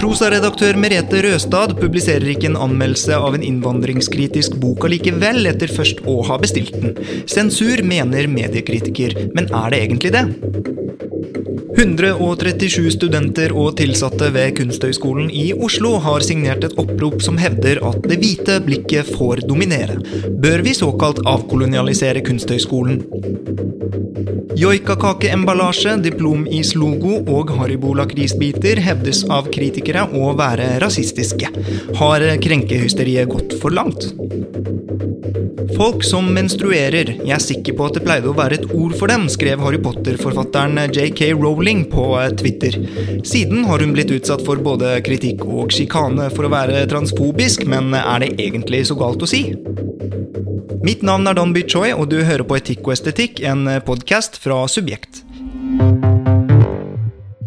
Prosaredaktør Merete Røstad publiserer ikke en anmeldelse av en innvandringskritisk bok allikevel, etter først å ha bestilt den. Sensur, mener mediekritiker, men er det egentlig det? 137 studenter og tilsatte ved Kunsthøgskolen i Oslo har signert et opprop som hevder at det hvite blikket får dominere. Bør vi såkalt avkolonialisere Kunsthøgskolen? Joikakakeemballasje, diplom-is-logo og Haribo-lakrisbiter hevdes av kritikere å være rasistiske. Har krenkehysteriet gått for langt? Folk som menstruerer. Jeg er sikker på at det pleide å være et ord for dem, skrev Harry Potter-forfatteren JK Rowling på Twitter. Siden har hun blitt utsatt for både kritikk og sjikane for å være transfobisk, men er det egentlig så galt å si? Mitt navn er Don By Choi, og du hører på Etikk og estetikk, en podkast fra Subjekt.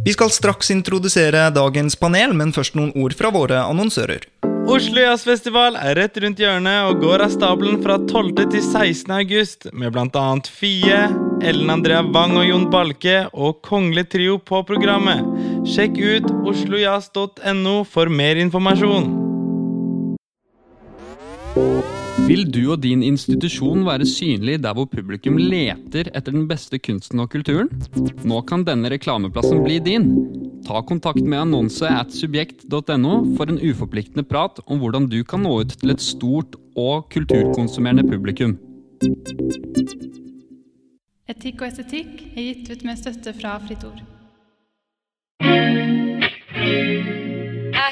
Vi skal straks introdusere dagens panel, men først noen ord fra våre annonsører. Oslo Jazzfestival er rett rundt hjørnet og går av stabelen fra 12. til 16. august, med bl.a. Fie, Ellen Andrea Wang og Jon Balke og Kongelig Trio på programmet. Sjekk ut oslojazz.no for mer informasjon. Vil du og din institusjon være synlig der hvor publikum leter etter den beste kunsten og kulturen? Nå kan denne reklameplassen bli din. Ta kontakt med annonse at subjekt.no for en uforpliktende prat om hvordan du kan nå ut til et stort og kulturkonsumerende publikum. Etikk og estetikk er gitt ut med støtte fra Fritt Ord.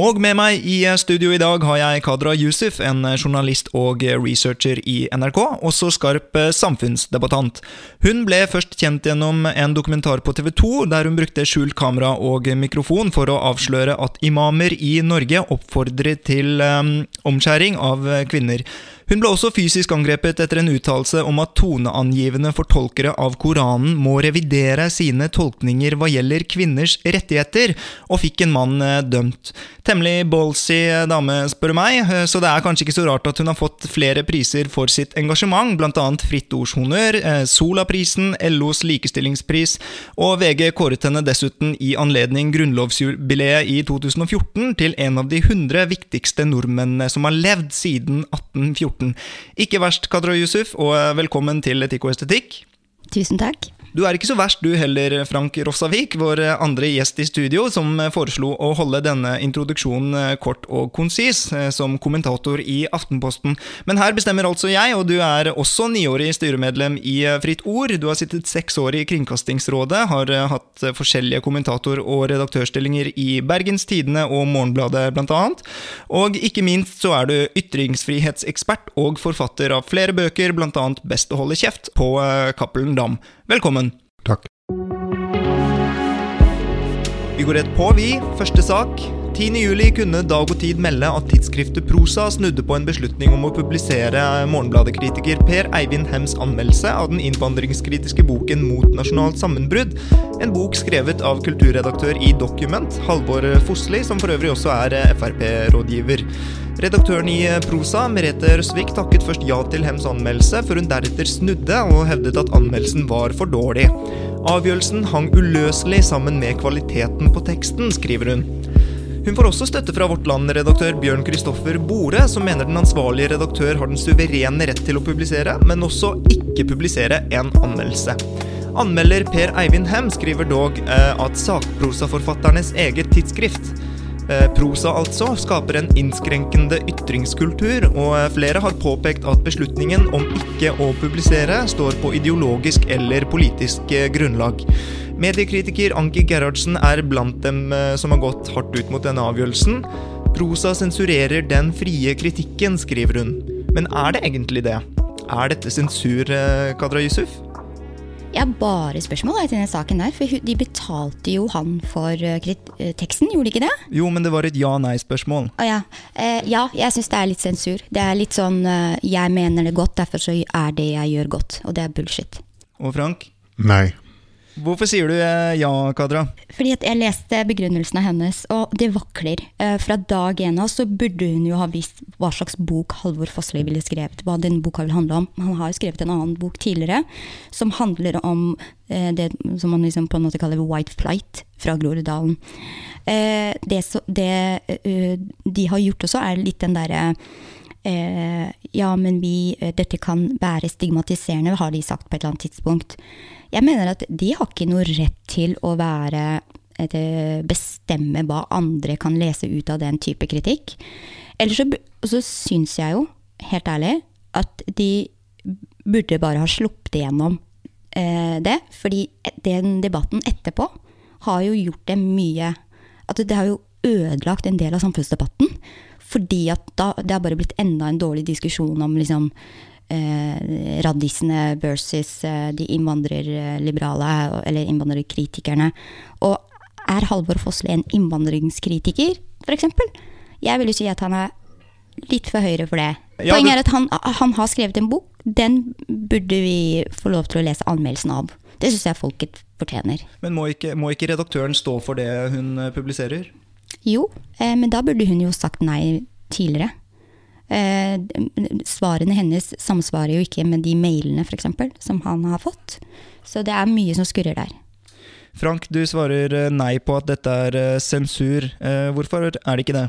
Og med meg i studio i dag har jeg Kadra Yusuf, en journalist og researcher i NRK, også skarp samfunnsdebattant. Hun ble først kjent gjennom en dokumentar på TV 2, der hun brukte skjult kamera og mikrofon for å avsløre at imamer i Norge oppfordrer til um, omskjæring av kvinner. Hun ble også fysisk angrepet etter en uttalelse om at toneangivende fortolkere av Koranen må revidere sine tolkninger hva gjelder kvinners rettigheter, og fikk en mann dømt. Temmelig ballsy dame, spør du meg, så det er kanskje ikke så rart at hun har fått flere priser for sitt engasjement, bl.a. Fritt Ords Honnør, Solaprisen, LOs likestillingspris, og VG kåret henne dessuten i anledning grunnlovsjubileet i 2014 til en av de 100 viktigste nordmennene som har levd siden 1814. Ikke verst, Kadra Yusuf, og velkommen til Etikk og estetikk. Tusen takk. Du er ikke så verst du heller, Frank Rossavik, vår andre gjest i studio, som foreslo å holde denne introduksjonen kort og konsis, som kommentator i Aftenposten. Men her bestemmer altså jeg, og du er også niårig styremedlem i Fritt Ord. Du har sittet seks år i Kringkastingsrådet, har hatt forskjellige kommentator- og redaktørstillinger i Bergens Tidende og Morgenbladet, blant annet. Og ikke minst så er du ytringsfrihetsekspert og forfatter av flere bøker, annet Best å holde kjeft, på Cappelen Dam. Velkommen. Takk. Vi går rett på, vi. Første sak. 10.7 kunne Dag og Tid melde at tidsskriftet Prosa snudde på en beslutning om å publisere Morgenbladet-kritiker Per Eivind Hems anmeldelse av den innvandringskritiske boken Mot nasjonalt sammenbrudd. En bok skrevet av kulturredaktør i Document, Halvor Fossli, som for øvrig også er Frp-rådgiver. Redaktøren i Prosa, Merete Røsvik, takket først ja til Hems anmeldelse, før hun deretter snudde og hevdet at anmeldelsen var for dårlig. Avgjørelsen hang uløselig sammen med kvaliteten på teksten, skriver hun. Hun får også støtte fra Vårt Land-redaktør Bjørn Kristoffer Bore, som mener den ansvarlige redaktør har den suverene rett til å publisere, men også ikke publisere en anmeldelse. Anmelder Per Eivind Hem skriver dog eh, at sakprosaforfatternes eget tidsskrift Prosa altså skaper en innskrenkende ytringskultur, og flere har påpekt at beslutningen om ikke å publisere står på ideologisk eller politisk grunnlag. Mediekritiker Anki Gerhardsen er blant dem som har gått hardt ut mot denne avgjørelsen. Prosa sensurerer den frie kritikken, skriver hun. Men er det egentlig det? Er dette sensur, Kadra Yusuf? Jeg har bare spørsmål til denne saken der, for de betalte jo han for teksten, gjorde de ikke det? Jo, men det var et ja-nei-spørsmål. Å ja. Eh, ja, jeg syns det er litt sensur. Det er litt sånn jeg mener det godt, derfor så er det jeg gjør godt. Og det er bullshit. Og Frank? Nei. Hvorfor sier du eh, ja, Kadra? Fordi at jeg leste begrunnelsene hennes, og det vakler. Eh, fra dag én av så burde hun jo ha visst hva slags bok Halvor Fossli ville skrevet, hva den boka vil handle om. Han har jo skrevet en annen bok tidligere som handler om eh, det som man liksom på en måte kaller white flight fra Groruddalen. Det, det de har gjort også, er litt den derre Ja, men vi eh, Dette kan være stigmatiserende, har de sagt på et eller annet tidspunkt. Jeg mener at de har ikke noe rett til å være eh, bestemme hva andre kan lese ut av den type kritikk. Ellers så, så syns jeg jo, helt ærlig, at de burde bare ha sluppet igjennom eh, det. Fordi den debatten etterpå har jo gjort det mye At det har jo ødelagt en del av samfunnsdebatten. Fordi at da, det har bare blitt enda en dårlig diskusjon om liksom eh, radisene versus eh, de innvandrerliberale, eller innvandrerkritikerne. Og er Halvor Fossli en innvandringskritiker, f.eks.? Jeg vil jo si at han er litt for høyre for det. Ja, Poenget er at han, han har skrevet en bok. Den burde vi få lov til å lese anmeldelsen av. Det syns jeg folket fortjener. Men må ikke, må ikke redaktøren stå for det hun eh, publiserer? Jo, eh, men da burde hun jo sagt nei tidligere. Eh, svarene hennes samsvarer jo ikke med de mailene for eksempel, som han har fått. Så det er mye som skurrer der. Frank, du svarer eh, nei på at dette er eh, sensur. Eh, Hvorfor er det ikke det?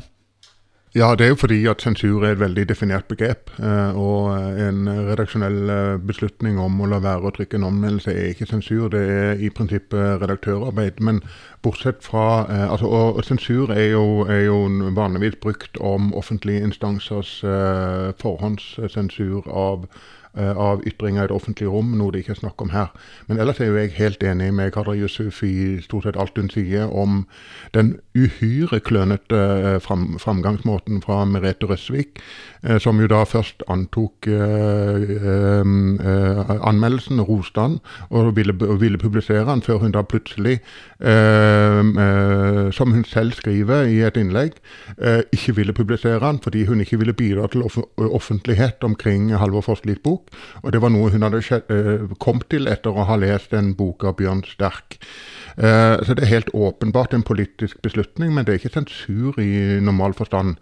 Ja, det er jo fordi at sensur er et veldig definert begrep. eh, Og en redaksjonell eh, beslutning om å la være å trykke en anmeldelse er ikke sensur, det er i prinsippet redaktørarbeid. Men bortsett fra eh, altså, Og og sensur er jo, er jo vanligvis brukt om offentlige instansers forhåndssensur av av ytringer i det offentlige rom, noe det ikke er snakk om her. Men ellers er jo jeg helt enig med Kadra Yusuf i stort sett alt hun sier om den uhyre klønete eh, fram, framgangsmåten fra Merete Røsvik, eh, som jo da først antok eh, eh, eh, anmeldelsen, roste den, og ville, og ville publisere den, før hun da plutselig, eh, eh, som hun selv skriver i et innlegg, eh, ikke ville publisere den fordi hun ikke ville bidra til off offentlighet omkring Halvor Fosslis bok. Og det var noe hun hadde eh, kommet til etter å ha lest en bok av Bjørn Sterk. Eh, så det er helt åpenbart en politisk beslutning, men det er ikke sensur i normal forstand.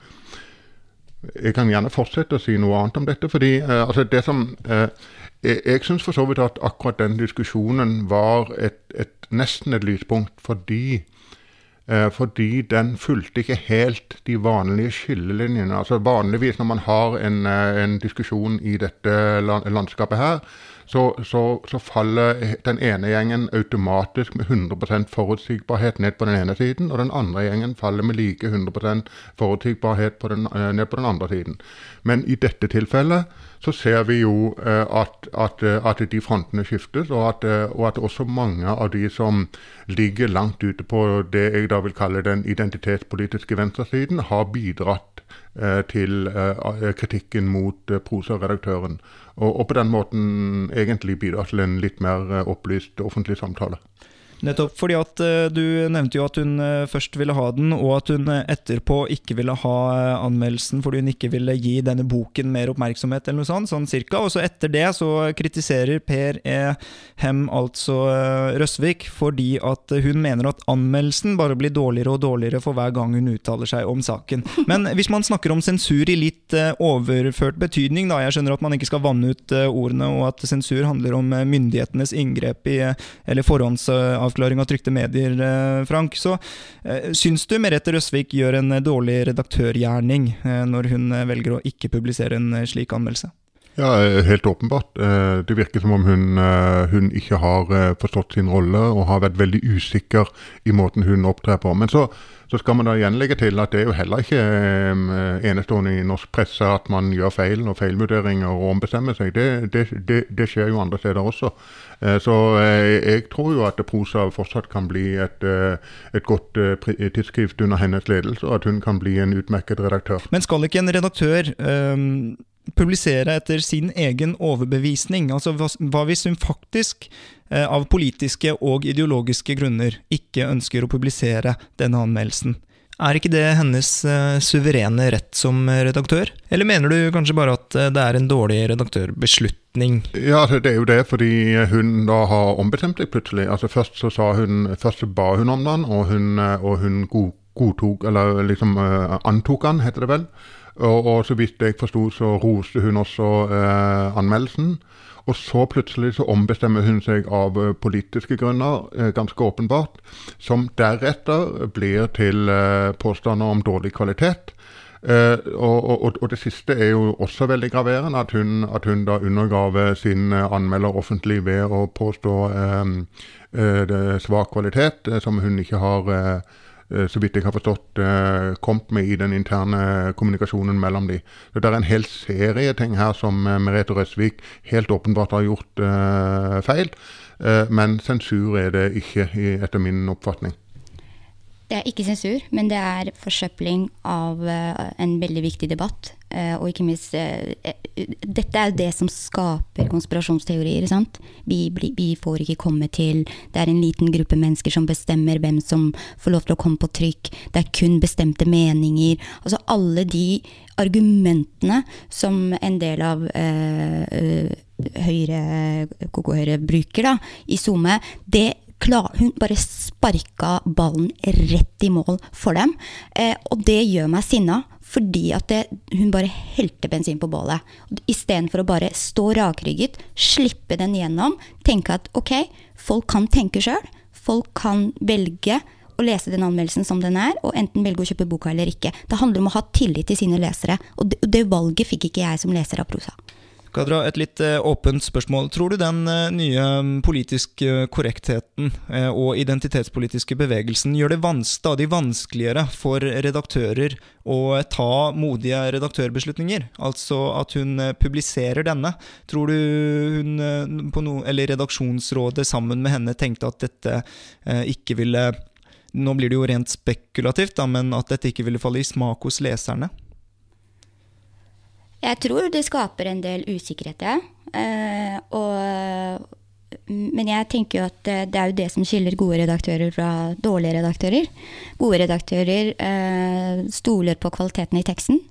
Jeg kan gjerne fortsette å si noe annet om dette. fordi eh, altså det som, eh, Jeg, jeg syns for så vidt at akkurat den diskusjonen var et, et, nesten et lyspunkt fordi Eh, fordi den fulgte ikke helt de vanlige skillelinjene. Altså Vanligvis når man har en, eh, en diskusjon i dette landskapet her, så, så, så faller den ene gjengen automatisk med 100% forutsigbarhet ned på den ene siden, og den andre gjengen faller med like 100 forutsigbarhet på den, eh, ned på den andre siden. Men i dette tilfellet så ser vi jo eh, at, at, eh, at de frontene skiftes, og at, og at også mange av de som ligger langt ute på det jeg da vil kalle den identitetspolitiske venstresiden, har bidratt til kritikken mot prosaredaktøren. Og, og på den måten egentlig bidra til en litt mer eh, opplyst offentlig samtale. Nettopp fordi at eh, du nevnte jo at hun eh, først ville ha den, og at hun eh, etterpå ikke ville ha anmeldelsen fordi hun ikke ville gi denne boken mer oppmerksomhet, eller noe sånt, sånn cirka. Og så etter det så kritiserer Per E. Hem, altså Røsvik, fordi at hun mener at anmeldelsen bare blir dårligere og dårligere for hver gang hun uttaler seg om saken. Men hvis man snakker om sensur i litt overført betydning, da, jeg skjønner at man ikke skal vanne ut ordene, og at sensur handler om myndighetenes inngrep i, eller eller forhåndsavklaring av trykte medier, eh, Frank, så eh, syns du Merete Røsvik gjør en eh, dårlig redaktørgjerning når hun velger å ikke publisere en slik anmeldelse? Ja, helt åpenbart. Eh, Det virker som om hun, eh, hun ikke har eh, forstått sin rolle og har vært veldig usikker i måten hun opptrer på. Men så, så skal man da igjen legge til at det er jo heller ikke enestående i norsk presse at man gjør feil og feilvurderinger og ombestemmer seg. Det, det, det, det skjer jo andre steder også. Så jeg tror jo at prosa fortsatt kan bli et, et godt tidsskrift under hennes ledelse, og at hun kan bli en utmerket redaktør. Men skal ikke en redaktør øhm, publisere etter sin egen overbevisning? Altså, hva, hvis hun faktisk, eh, av politiske og ideologiske grunner, ikke ønsker å publisere denne anmeldelsen? Er ikke det hennes eh, suverene rett som redaktør? Eller mener du kanskje bare at eh, det er en dårlig redaktørbeslutning? Ja, altså, det er jo det fordi hun da har ombestemt seg plutselig. Altså Først så sa hun, først så ba hun om den, og hun, og hun godtok, eller liksom antok den, heter det vel. Og, og så vidt jeg forsto, så roste hun også eh, anmeldelsen. Og så plutselig så ombestemmer hun seg av uh, politiske grunner, uh, ganske åpenbart, som deretter blir til uh, påstander om dårlig kvalitet. Og, og, og, det siste er jo også veldig graverende, at hun, at hun da undergraver sin anmelder offentlig ved å påstå svak kvalitet, som hun ikke har Eh, så vidt jeg har forstått, eh, kommet med i den interne kommunikasjonen mellom de. Så Det er en hel serie ting her som eh, Merete Røsvik helt åpenbart har gjort feil. Men sensur er det ikke, etter min oppfatning. Det er ikke sensur, men det er forsøpling av uh, en veldig viktig debatt. Uh, og ikke minst uh, Dette er jo det som skaper konspirasjonsteorier. sant? Vi, vi, får ikke komme til Det er en liten gruppe mennesker som bestemmer hvem som får lov til å komme på trykk. Det er kun bestemte meninger. Altså alle de argumentene som en del av Høyre, KK-Høyre bruker da, i SoMe, det klar, hun bare sparka ballen rett i mål for dem. Eh, og det gjør meg sinna, fordi at det, hun bare helte bensin på bålet. Istedenfor å bare stå rakrygget, slippe den gjennom, tenke at ok, folk kan tenke sjøl. Folk kan velge å lese den anmeldelsen som den er, og enten velge å kjøpe boka eller ikke. Det handler om å ha tillit til sine lesere, og det, det valget fikk ikke jeg som leser av prosa. Kadra, et litt eh, åpent spørsmål. Tror du den eh, nye mm, politiske korrektheten eh, og identitetspolitiske bevegelsen gjør det stadig vanskeligere for redaktører å ta modige redaktørbeslutninger? Altså at hun publiserer denne. Tror du hun på no, eller redaksjonsrådet sammen med henne tenkte at dette ikke ville Nå blir det jo rent spekulativt, da, men at dette ikke ville falle i smak hos leserne? Jeg tror det skaper en del usikkerhet, ja. Eh, og, men jeg tenker jo at det er jo det som skiller gode redaktører fra dårlige redaktører. Gode redaktører eh, stoler på kvaliteten i teksten.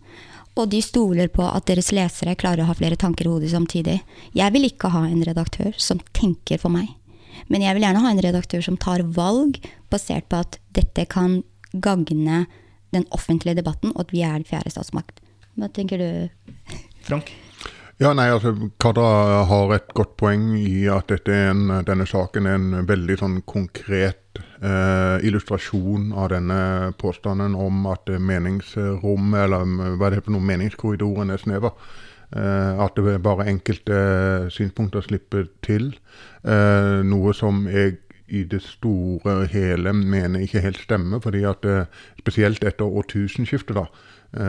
Og de stoler på at deres lesere klarer å ha flere tanker i hodet samtidig. Jeg vil ikke ha en redaktør som tenker for meg. Men jeg vil gjerne ha en redaktør som tar valg basert på at dette kan gagne den offentlige debatten, og at vi er den fjerde statsmakt. Hva tenker du? Frank? Ja, nei, altså, Kadra har et godt poeng i at en, denne saken er en veldig sånn konkret eh, illustrasjon av denne påstanden om at meningsrom, eller hva er det for noe, meningskorridoren er snever. Eh, at det bare enkelte synspunkter slipper til. Eh, noe som jeg i det store hele mener ikke helt stemmer. fordi at eh, Spesielt etter årtusenskiftet, da,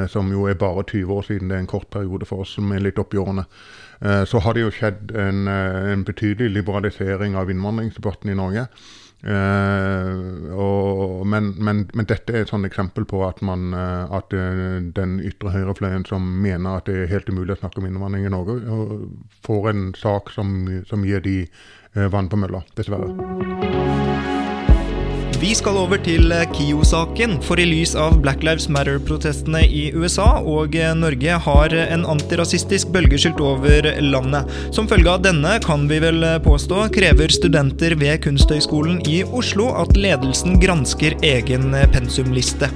som jo er bare 20 år siden. Det er en kort periode for oss som er litt oppi årene. Eh, så har det jo skjedd en, eh, en betydelig liberalisering av innvandringsdebatten i Norge. Uh, og, men, men, men, dette er et sånt eksempel på at, man, uh, at uh, den ytre høyrefløyen som mener at det er helt umulig å snakke om innvandring i Norge, får en sak som, som gir de vann på mølla, dessverre. Vi skal over til eh, KIO-saken, for i lys av Black Lives Matter-protestene i USA og eh, Norge har en antirasistisk bølge skylt over landet. Som følge av denne, kan vi vel eh, påstå, krever studenter ved Kunsthøgskolen i Oslo at ledelsen gransker egen pensumliste.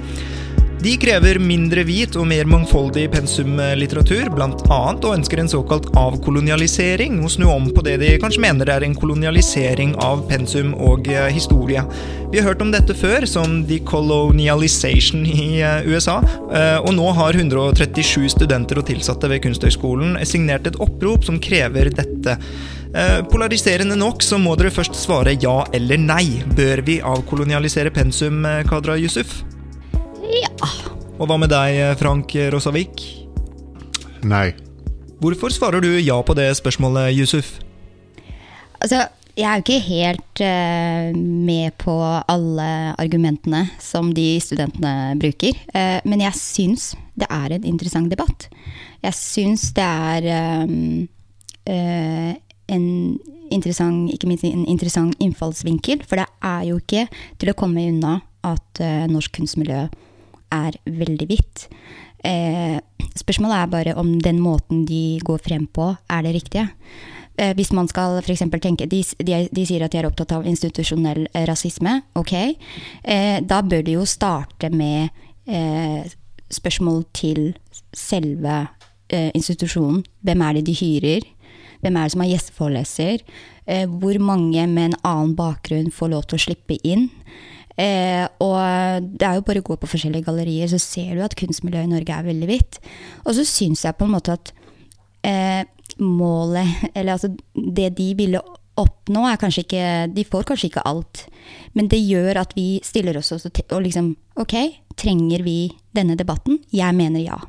De krever mindre hvit og mer mangfoldig pensumlitteratur, bl.a. og ønsker en såkalt avkolonialisering, og snu om på det de kanskje mener er en kolonialisering av pensum og eh, historie. Vi har hørt om dette før, som decolonialization i eh, USA, eh, og nå har 137 studenter og tilsatte ved Kunsthøgskolen signert et opprop som krever dette. Polariserende nok så må dere først svare ja eller nei. Bør vi avkolonialisere pensum, Kadra Yusuf? Og hva med deg, Frank Rosavik? Nei. Hvorfor svarer du ja på det spørsmålet, Yusuf? Altså, jeg er jo ikke helt uh, med på alle argumentene som de studentene bruker. Uh, men jeg syns det er en interessant debatt. Jeg syns det er uh, en interessant, ikke minst en interessant innfallsvinkel. For det er jo ikke til å komme unna at norsk kunstmiljø er veldig vidt. Eh, spørsmålet er bare om den måten de går frem på, er det riktige. Eh, hvis man skal f.eks. tenke de, de, de, sier at de er opptatt av institusjonell eh, rasisme. Ok. Eh, da bør de jo starte med eh, spørsmål til selve eh, institusjonen. Hvem er det de hyrer? Hvem er det som er gjesteforeleser? Hvor mange med en annen bakgrunn får lov til å slippe inn? Eh, og det er jo bare å gå på forskjellige gallerier, så ser du at kunstmiljøet i Norge er veldig hvitt. Og så syns jeg på en måte at eh, målet, eller altså det de ville oppnå, er kanskje ikke De får kanskje ikke alt, men det gjør at vi stiller oss og liksom Ok, trenger vi denne debatten? Jeg mener ja.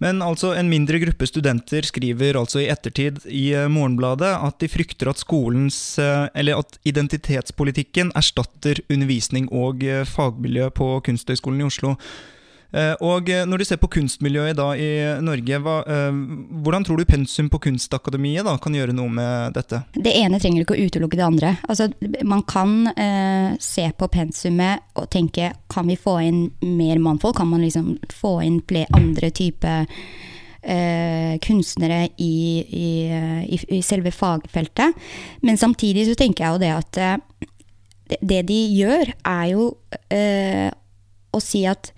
Men altså, en mindre gruppe studenter skriver altså i ettertid i eh, Morgenbladet at de frykter at skolens eh, Eller at identitetspolitikken erstatter undervisning og eh, fagmiljø på Kunsthøgskolen i Oslo. Og når du ser på kunstmiljøet da i Norge, hva, hvordan tror du pensum på Kunstakademiet da kan gjøre noe med dette? Det ene trenger ikke å utelukke det andre. Altså, man kan eh, se på pensumet og tenke kan vi få inn mer mannfolk? Kan man liksom få inn andre typer eh, kunstnere i, i, i, i, selve fagfeltet? Men samtidig så tenker jeg jo det at eh, det de gjør, er jo eh, å si at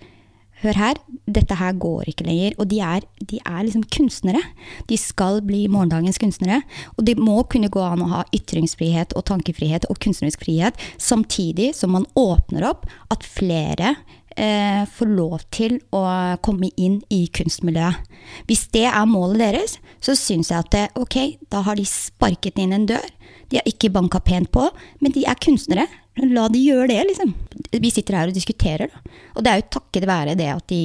hør her, dette her går ikke lenger. Og de er, de er, liksom kunstnere. De skal bli morgendagens kunstnere. Og det må kunne gå an å ha ytringsfrihet og tankefrihet og kunstnerisk frihet, samtidig som man åpner opp at flere eh, får lov til å komme inn i kunstmiljøet. Hvis det er målet deres, så syns jeg at det, ok, da har de sparket inn en dør. De har ikke banka pent på, men de er kunstnere. La de gjøre det, liksom. Vi sitter her og diskuterer, da. Og det er jo takket være det at de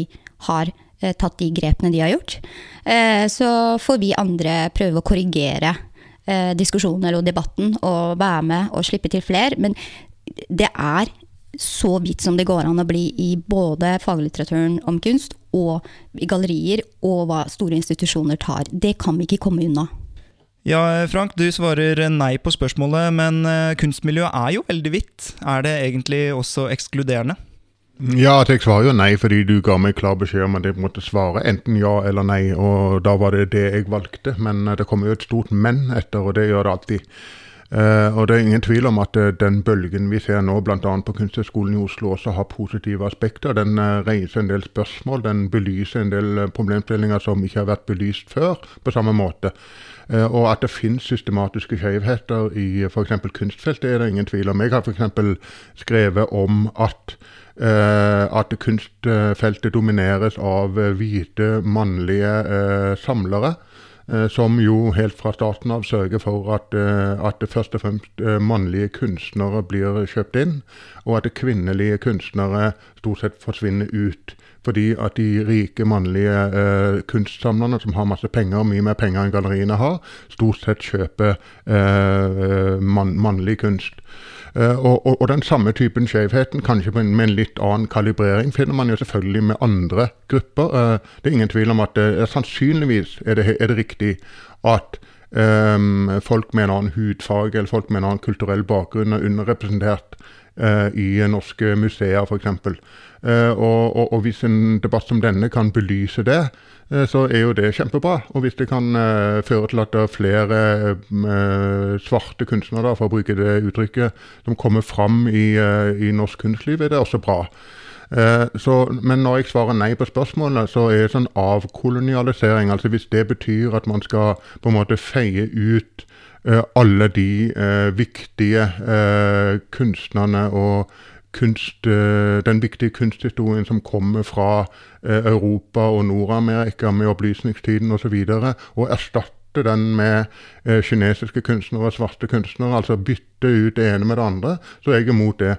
har eh, tatt de grepene de har gjort. Eh, så får vi andre prøve å korrigere eh, diskusjonen eller debatten og være med og slippe til flere. Men det er så vidt som det går an å bli i både faglitteraturen om kunst og i gallerier, og hva store institusjoner tar. Det kan vi ikke komme unna. Ja, Frank, du svarer nei på spørsmålet, men eh, kunstmiljøet er jo veldig hvitt. Er det egentlig også ekskluderende? Ja, jeg svarer jo nei fordi du ga meg klar beskjed om at jeg måtte svare enten ja eller nei, og da var det det jeg valgte. Men eh, det kommer jo et stort men etter, og det gjør det alltid. Uh, og det er ingen tvil om at uh, den bølgen vi ser nå, bl.a. på Kunsthøgskolen i Oslo, også har positive aspekter. Den uh, reiser en del spørsmål, den belyser en del problemstillinger som ikke har vært belyst før på samme måte. Eh, og at det finnes systematiske skjevheter i f.eks. kunstfeltet, er det ingen tvil om. Jeg har f.eks. skrevet om at Uh, at kunstfeltet domineres av hvite, mannlige samlere. som jo helt fra starten av sørger for at, at først og fremst mannlige kunstnere blir kjøpt inn, og at kvinnelige kunstnere stort sett forsvinner ut. Fordi at de rike mannlige eh, kunstsamlerne som har masse penger, mye mer penger enn galleriene har, stort sett kjøper eh, mann, mannlig kunst. Eh, og, og, og, den samme typen skjevheten, kanskje med en litt annen kalibrering, finner man jo selvfølgelig med andre grupper. Uh, det er ingen tvil om at uh, sannsynligvis er det, er det, riktig at um, folk med en annen hudfarge eller folk med en annen kulturell bakgrunn er underrepresentert i norske museer, f.eks. Eh, og, og, og, hvis en debatt som denne kan belyse det, eh, så er jo det kjempebra. Og hvis det kan uh, føre til at det er flere svarte kunstnere, for å bruke det uttrykket, som kommer fram i, i norsk kunstliv, er det også bra. Så, men når jeg svarer nei på spørsmålet, så er det sånn avkolonialisering. Altså hvis det betyr at man skal på en måte feie ut alle de viktige kunstnerne og kunst, eh, den viktige kunsthistorien som kommer fra eh, Europa og Nord-Amerika med opplysningstiden osv., og, så og erstatte den med eh, kinesiske kunstnere og svarte kunstnere. Altså bytte ut det ene med det andre. Så jeg er imot det.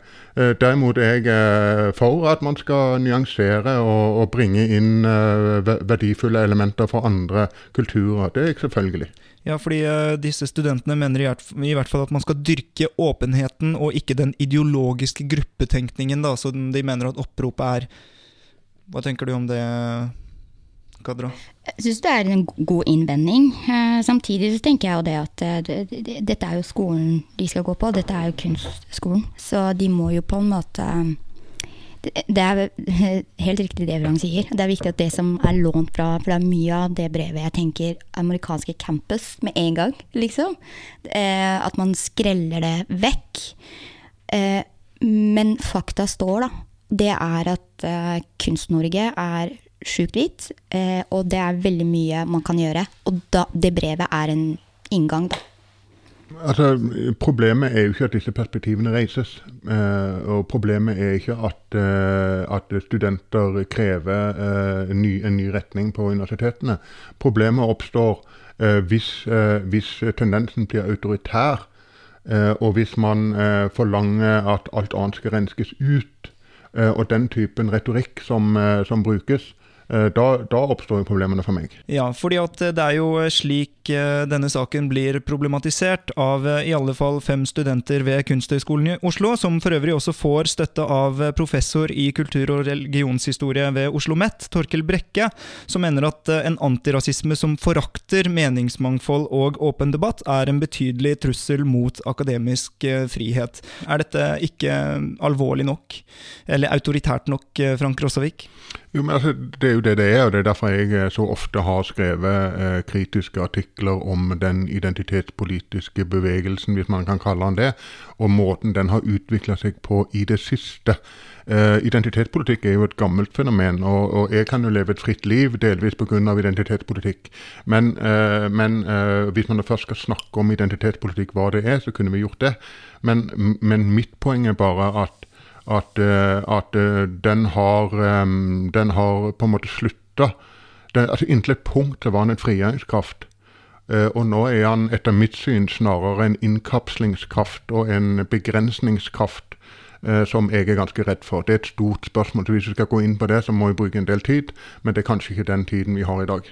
Derimot er jeg for at man skal nyansere og, og bringe inn verdifulle elementer fra andre kulturer. Det er jeg selvfølgelig. Ja, fordi uh, disse studentene mener i hvert, fall at man skal dyrke åpenheten og ikke den ideologiske gruppetenkningen, da, så de mener at oppropet er Hva tenker du om det, Kadra? Jeg syns det er en god innvending. Uh, samtidig så tenker jeg jo det at det, dette er jo skolen de skal gå på, dette er jo kunstskolen. Så de må jo på en måte det er helt riktig det Vrang sier. Det er viktig at det som er lånt fra For det er mye av det brevet jeg tenker amerikanske campus med en gang, liksom. Eh, at man skreller det vekk. Eh, men fakta står, da. Det er at eh, Kunst-Norge er sjukt hvit, eh, og det er veldig mye man kan gjøre. Og da, det brevet er en inngang, da. Altså, Problemet er jo ikke at disse perspektivene reises. Eh, og problemet er ikke at, eh, at studenter krever eh, en, ny, en, ny, retning på universitetene. Problemet oppstår eh, hvis, eh, hvis, tendensen blir autoritær, eh, og hvis man forlanger at alt annet skal renskes ut. og den typen retorikk som, som brukes, da, da, oppstår problemene for meg. Ja, fordi at det er jo slik eh, denne saken blir problematisert av eh, i alle fall fem studenter ved Kunsthøgskolen i Oslo, som for øvrig også får støtte av professor i kultur- og religionshistorie ved Oslo OsloMet, Torkel Brekke, som mener at en antirasisme som forakter meningsmangfold og åpen debatt, er en betydelig trussel mot akademisk frihet. Er dette ikke alvorlig nok, eller autoritært nok, Frank Rossavik? Jo, men altså, Det er jo det det er, og det er derfor jeg eh, så ofte har skrevet eh, kritiske artikler om den identitetspolitiske bevegelsen, hvis man kan kalle den det, og måten den har utvikla seg på i det siste. Eh, identitetspolitikk er jo et gammelt fenomen, og, og, jeg kan jo leve et fritt liv delvis pga. identitetspolitikk. Men, eh, men eh, hvis man først skal snakke om identitetspolitikk, hva det er, så kunne vi gjort det. Men, men mitt poeng er bare at at, eh, at eh, den, har, den har på en måte slutta. Altså Inntil et punkt var han en frigjøringskraft. Eh, og nå er han etter mitt syn snarere en innkapslingskraft og en begrensningskraft som jeg er ganske redd for. Det er et stort spørsmål. så Hvis vi skal gå inn på det, så må vi bruke en del tid. Men det er kanskje ikke den tiden vi har i dag.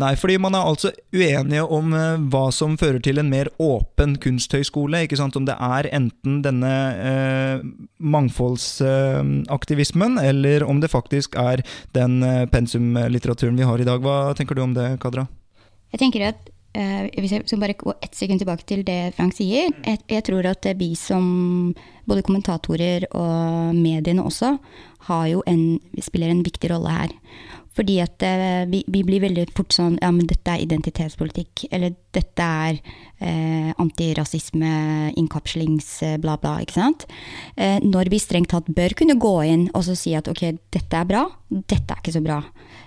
Nei, fordi man er altså uenige om uh, hva som fører til en mer åpen kunsthøyskole. ikke sant? Om det er enten denne uh, mangfoldsaktivismen, uh, eller om det faktisk er den pensumlitteraturen vi har i dag. Hva tenker du om det, Kadra? Jeg tenker at hvis jeg skal bare gå ett sekund tilbake til det Frank sier. Jeg, jeg tror at vi som både kommentatorer og mediene også har jo en, spiller en viktig rolle her. Fordi at eh, vi, vi, blir veldig fort sånn Ja, men dette er identitetspolitikk. Eller dette er eh, antirasisme, innkapslings, eh, bla. Ikke sant? Eh, når vi strengt tatt bør kunne gå inn og så si at ok, dette er bra, dette er ikke så bra.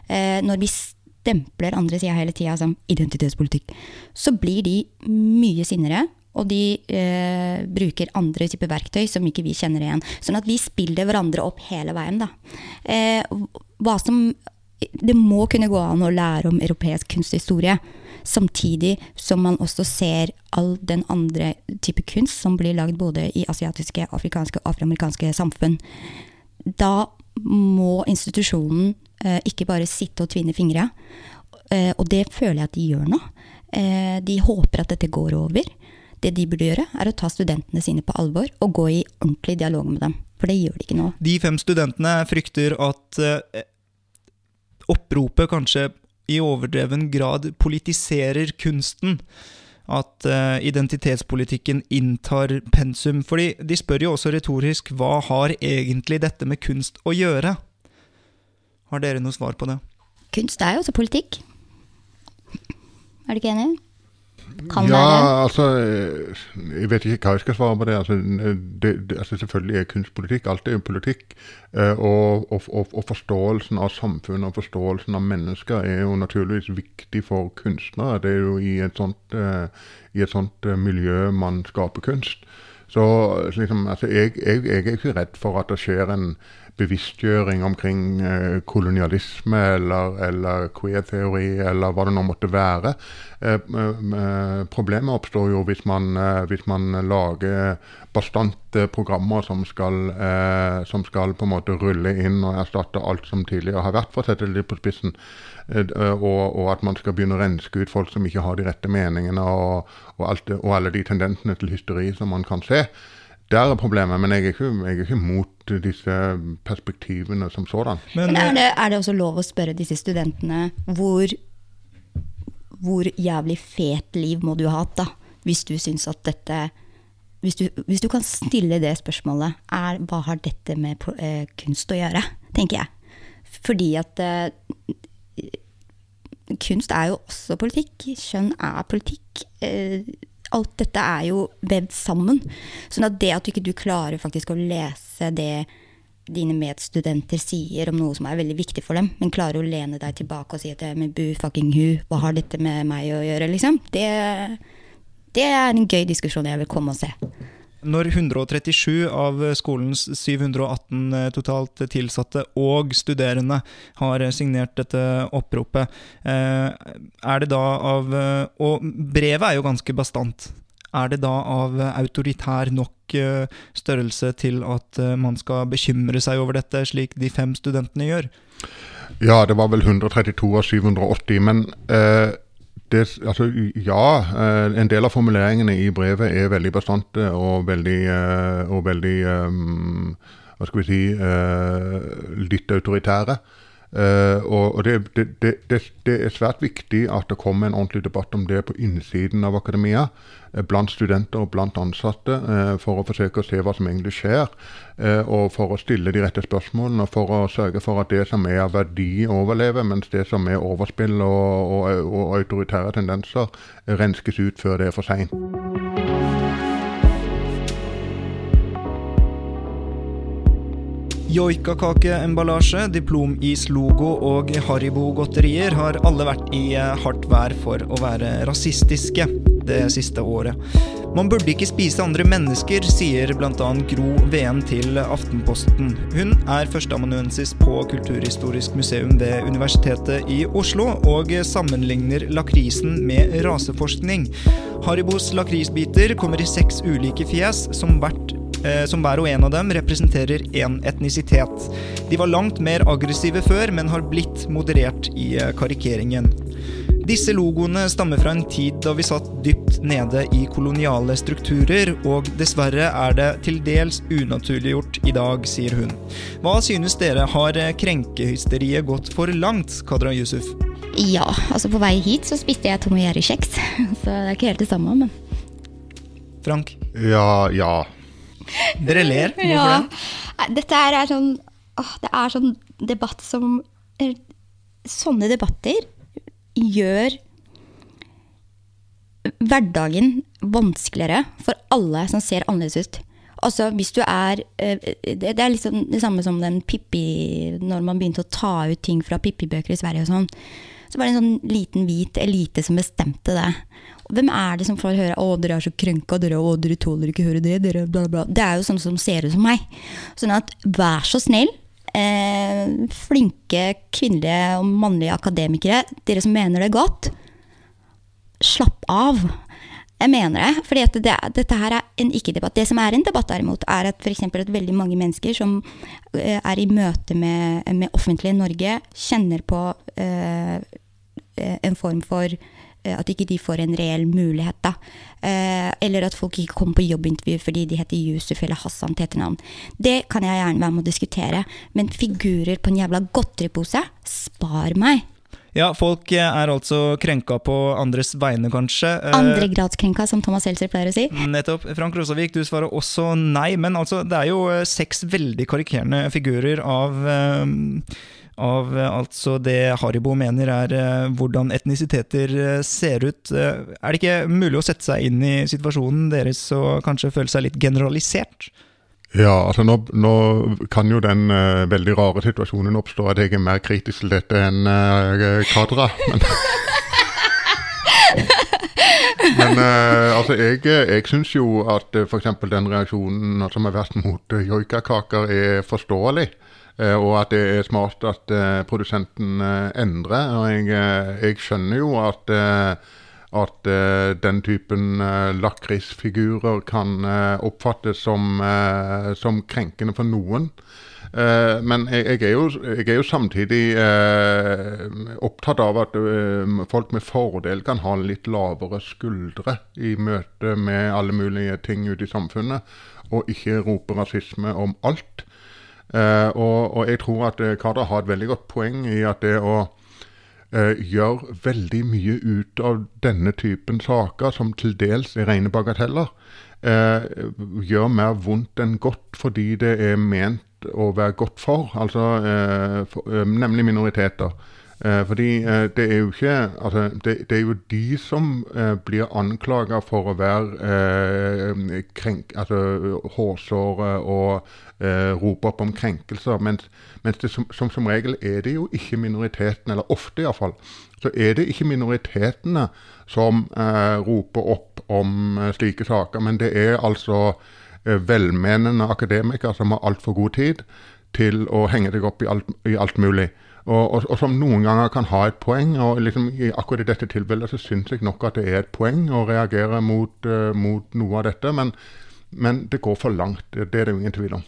Eh, når vi stempler andre sida hele tida som identitetspolitikk, så blir de mye sinnere. Og de eh, bruker andre typer verktøy som ikke vi kjenner igjen. Sånn at vi spiller hverandre opp hele veien. Da. Eh, hva som det må kunne gå an å lære om europeisk kunsthistorie. Samtidig som man også ser all den andre type kunst som blir lagd både i asiatiske, afrikanske og afroamerikanske samfunn. Da må institusjonen eh, ikke bare sitte og tvinne fingre. Eh, og det føler jeg at de gjør nå. Eh, de håper at dette går over. Det de burde gjøre, er å ta studentene sine på alvor og gå i ordentlig dialog med dem. For det gjør de ikke nå. De fem studentene frykter at eh, oppropet kanskje i overdreven grad politiserer kunsten. At uh, identitetspolitikken inntar pensum. Fordi de spør jo også retorisk hva har egentlig dette med kunst å gjøre? Har dere noe svar på det? Kunst er jo også politikk. Er du ikke enig? Kan ja, være. altså Jeg vet ikke hva jeg skal svare på det. Altså, det, det altså selvfølgelig er kunstpolitikk. Alt er jo politikk. Eh, og, og, og, forståelsen av samfunnet og forståelsen av mennesker er jo naturligvis viktig for kunstnere. Det er jo i et sånt, uh, i et sånt miljø man skaper kunst. Så liksom, altså, jeg, jeg, jeg, er ikke redd for at det skjer en bevisstgjøring omkring eh, kolonialisme eller, eller queer-teori eller hva det nå måtte være. Eh, eh, problemet oppstår jo hvis man, hvis man lager bastante programmer som skal, som skal, på en måte rulle inn og erstatte alt som tidligere har vært, for å sette det litt på spissen. Og, og, at man skal begynne å renske ut folk som ikke har de rette meningene, og, og, alt, og alle de tendensene til hysteri som man kan se. Der er problemet, men jeg er ikke, jeg er ikke mot disse perspektivene som sådan. Men, men er, det, er, det, også lov å spørre disse studentene hvor, hvor jævlig fet liv må du ha hatt, da? Hvis du syns at dette hvis du, hvis du kan stille det spørsmålet, er hva har dette med eh, kunst å gjøre, tenker jeg. Fordi at eh, kunst er jo også politikk. Kjønn er politikk. Eh, alt dette er jo vevd sammen. Sånn at det at du ikke klarer faktisk å lese det dine medstudenter sier om noe som er veldig viktig for dem, men klarer å lene deg tilbake og si at er med bu fucking hu, hva har dette med meg å gjøre, liksom? Det, det er en gøy diskusjon jeg vil komme og se. Når 137 av skolens 718 totalt tilsatte og studerende har signert dette oppropet, eh, er det da av Og brevet er jo ganske bastant. Er det da av autoritær nok eh, størrelse til at eh, man skal bekymre seg over dette, slik de fem studentene gjør? Ja, det var vel 132 av 780. Men eh, det, altså, ja, eh, en del av formuleringene i brevet er veldig bastante og veldig, eh, og veldig eh, Hva skal vi si litt autoritære. Eh, og det, det, det, det, er svært viktig at det kommer en ordentlig debatt om det på innsiden av akademia. eh, Blant studenter og blant ansatte, eh, for å forsøke å se hva som egentlig skjer. Og for å stille de rette spørsmålene, og for å sørge for at det som er av verdi, overlever, mens det som er overspill og, og, og autoritære tendenser, renskes ut før det er for seint. Joikakakeemballasje, diplomis-logo og Haribo-godterier har alle vært i eh, hardt vær for å være rasistiske det siste året. Man burde ikke spise andre mennesker, sier bl.a. Gro Ven til Aftenposten. Hun er førsteamanuensis på Kulturhistorisk museum ved Universitetet i Oslo, og sammenligner lakrisen med raseforskning. Haribos lakrisbiter kommer i seks ulike fjes, som hvert som hver og en av dem representerer én etnisitet. De var langt mer aggressive før, men har blitt moderert i eh, karikeringen. Disse logoene stammer fra en tid da vi satt dypt nede i koloniale strukturer, og dessverre er det til dels unaturliggjort i dag, sier hun. Hva synes dere, har eh, krenkehysteriet gått for langt, Kadra Yusuf? Ja, altså på vei hit så spiste jeg Tom og Jerry-kjeks, så det er ikke helt det samme, men Frank? Ja, ja. Dere ler. Hvorfor Ja. det? Dette er sånn åh, Det er sånn debatt som eh, Sånne debatter gjør hverdagen vanskeligere for alle som ser annerledes ut. Altså, hvis du er eh, Det det er liksom det samme som den Pippi Når man begynte å ta ut ting fra Pippi-bøker i Sverige og sånn. Så var det en sånn liten hvit elite som bestemte det. Hvem er det som får høre 'Å, dere er så krønka, dere, å, dere tåler ikke høre det', dere, bla, bla. Det er jo sånne som ser ut som meg. Sånn at vær så snill, eh, flinke kvinnelige og mannlige akademikere, dere som mener det godt, slapp av. Jeg mener det, For det, dette her er en ikke-debatt. Det som er en debatt derimot, er at f.eks. at veldig mange mennesker som eh, er i møte med, med offentlige Norge, kjenner på eh, en form for eh, at ikke de får en reell mulighet, da. Eh, eller at folk ikke kommer på jobbintervju fordi de heter Yusuf eller Hassan til etternavn. Det kan jeg gjerne være med å diskutere, men figurer på en jævla godteripose, spar meg. Ja, folk eh, er altså krenka på andres vegne, kanskje. Eh, Andregradskrenka, som Thomas Seltzer pleier å si. Nettopp. Frank Rosavik, du svarer også nei, men altså, det er jo eh, seks veldig karikerende figurer av eh, av eh, altså det Haribo mener er eh, hvordan etnisiteter eh, ser ut. Er det ikke mulig å sette seg inn i situasjonen deres og kanskje føle seg litt generalisert? Ja, altså nå, nå kan jo den uh, veldig rare situasjonen oppstå at jeg er mer kritisk til dette enn uh, Kadra. Men, men uh, altså, jeg, jeg syns jo at uh, f.eks. den reaksjonen som har vært mot joikakaker, er forståelig. Eh, og at det er smart at eh, produsenten eh, endrer. Og jeg, jeg skjønner jo at at den typen lakrisfigurer kan oppfattes som, som krenkende for noen. Uh, men jeg, jeg, er jo, jeg er jo samtidig uh, opptatt av at uh, folk med fordel kan ha litt lavere skuldre i møte med alle mulige ting ute i samfunnet, og ikke rope rasisme om alt. Eh, og, og jeg tror at Karda har et veldig godt poeng i at det å eh, gjør veldig mye ut av denne typen saker, som til dels er rene bagateller, eh, gjør mer vondt enn godt fordi det er ment å være godt for, altså eh, for, eh, nemlig minoriteter. Eh, fordi eh, det er jo ikke altså, det, det, er jo de som eh, blir anklaga for å være krenk, altså, hårsåre og rope opp om krenkelser. Mens, mens det som, som, som regel er det jo ikke minoritetene, eller ofte iallfall, så er det ikke minoritetene som roper opp om slike saker. Men det er altså velmenende akademikere som har altfor god tid til å henge deg opp i alt, i alt mulig. Og, og, og, som noen ganger kan ha et poeng. og liksom i Akkurat i dette tilfellet så syns jeg nok at det er et poeng å reagere mot, uh, mot noe av dette. Men, men, det går for langt. Det, er det jo ingen tvil om.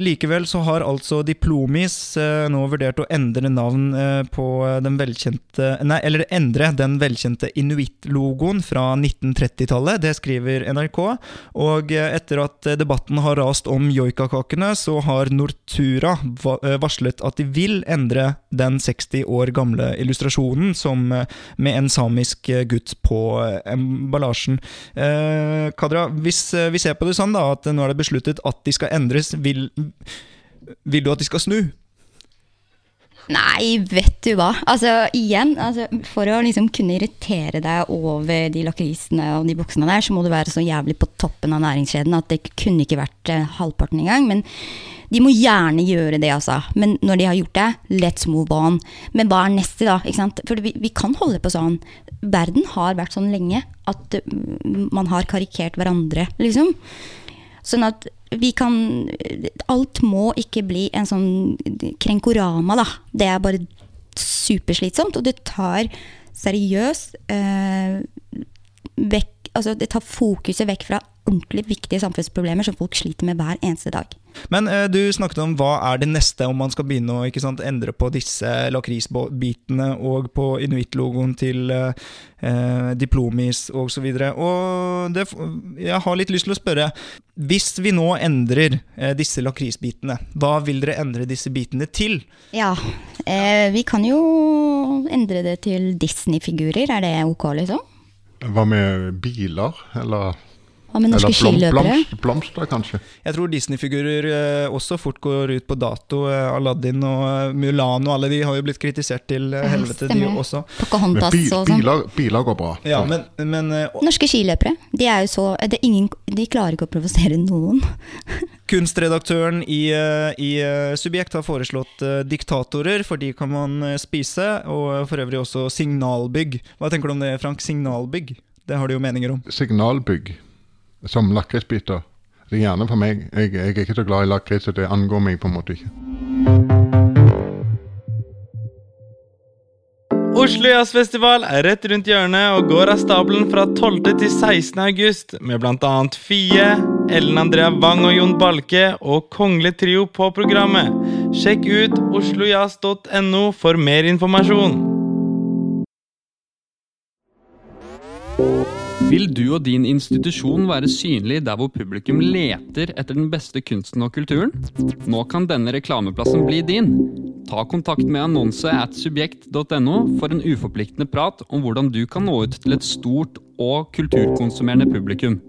Likevel så har altså Diplomis eh, nå vurdert å endre navn eh, på den velkjente Nei, eller endre den velkjente Inuitt-logoen fra 1930-tallet. Det skriver NRK. Og eh, etter at debatten har rast om joikakakene, så har Nortura eh, varslet at de vil endre den 60 år gamle illustrasjonen som eh, med en samisk eh, gutt på emballasjen. Kadra, hvis vi ser på det sånn da, at nå er det besluttet at de skal endres, vil vil du at de skal snu? Nei, vet du hva. Altså, igjen, altså, for å liksom kunne irritere deg over de lakrisene og de boksene der, så må du være så jævlig på toppen av næringskjeden at det kunne ikke vært eh, halvparten engang. Men de må gjerne gjøre det, altså. Men når de har gjort det, let's move on. Men hva er neste, da? Ikke sant? For vi, vi kan holde på sånn. Verden har vært sånn lenge at uh, man har karikert hverandre, liksom. Sånn at vi kan Alt må ikke bli en sånn krenkorama, da. Det er bare superslitsomt, og det tar seriøst eh, vekk Altså, det tar fokuset vekk fra ordentlig viktige samfunnsproblemer som folk sliter med hver eneste dag. Men uh, du snakket om hva er det neste om man skal begynne å sant, endre på disse lakrisbitene og på inuittlogoen til uh, uh, Diplomis osv. Og, så og det, jeg har litt lyst til å spørre, hvis vi nå endrer uh, disse lakrisbitene, hva vil dere endre disse bitene til? Ja, vi kan jo endre det til Disney-figurer, er det ok, liksom? Hva med biler, eller hva med norske skiløpere? Blomst, blomster, kanskje. Jeg tror Disney-figurer eh, også fort går ut på dato. Eh, Aladdin og eh, Mulan og alle de har jo blitt kritisert til helvete, helvete, de også. Pocahontas bi og sånn. Biler, biler, går bra. Ja, men, men og, Norske skiløpere. De er jo så ingen, De klarer ikke å provosere noen. Kunstredaktøren i, i, Subjekt har foreslått diktatorer, for de kan man spise. Og for øvrig også signalbygg. Hva tenker du om det, Frank? Signalbygg? Det har du jo meninger om. Signalbygg som lakrisbiter. Det er gjerne for meg. Jeg, jeg er ikke så glad i lakris, så det angår meg på en måte ikke. Oslo Jazzfestival er rett rundt hjørnet og går av stabelen fra 12. til 16. august med bl.a. Fie, Ellen Andrea Wang og Jon Balke og Kongelig Trio på programmet. Sjekk ut oslojazz.no for mer informasjon. Vil du og din institusjon være synlig der hvor publikum leter etter den beste kunsten og kulturen? Nå kan denne reklameplassen bli din. Ta kontakt med annonse at subjekt.no for en uforpliktende prat om hvordan du kan nå ut til et stort og kulturkonsumerende publikum.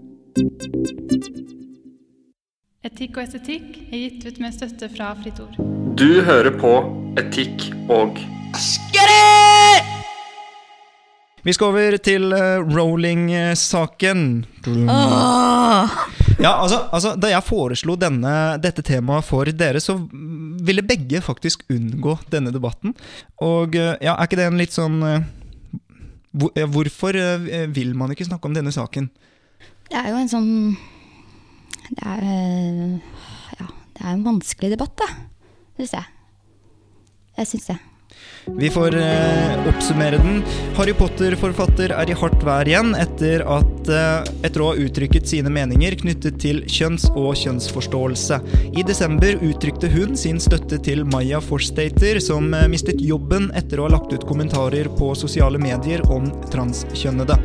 Etikk og estetikk er gitt ut med støtte fra Fritt Ord. Du hører på Etikk og vi skal over til uh, Rolling-saken. Oh. Ja, altså, altså, Da jeg foreslo denne, dette temaet for dere, så ville begge faktisk unngå denne debatten. Og uh, ja, er ikke det en litt sånn hvor, Hvorfor vil man ikke snakke om denne saken? Det er jo en sånn Det er, ja, det er en vanskelig debatt, da. Syns jeg. Jeg syns det. Vi får eh, oppsummere den. Harry Potter-forfatter er i hardt vær igjen etter, at, eh, etter å ha uttrykket sine meninger knyttet til kjønns- og kjønnsforståelse. I desember uttrykte hun sin støtte til Maya Forstater, som eh, mistet jobben etter å ha lagt ut kommentarer på sosiale medier om transkjønnede.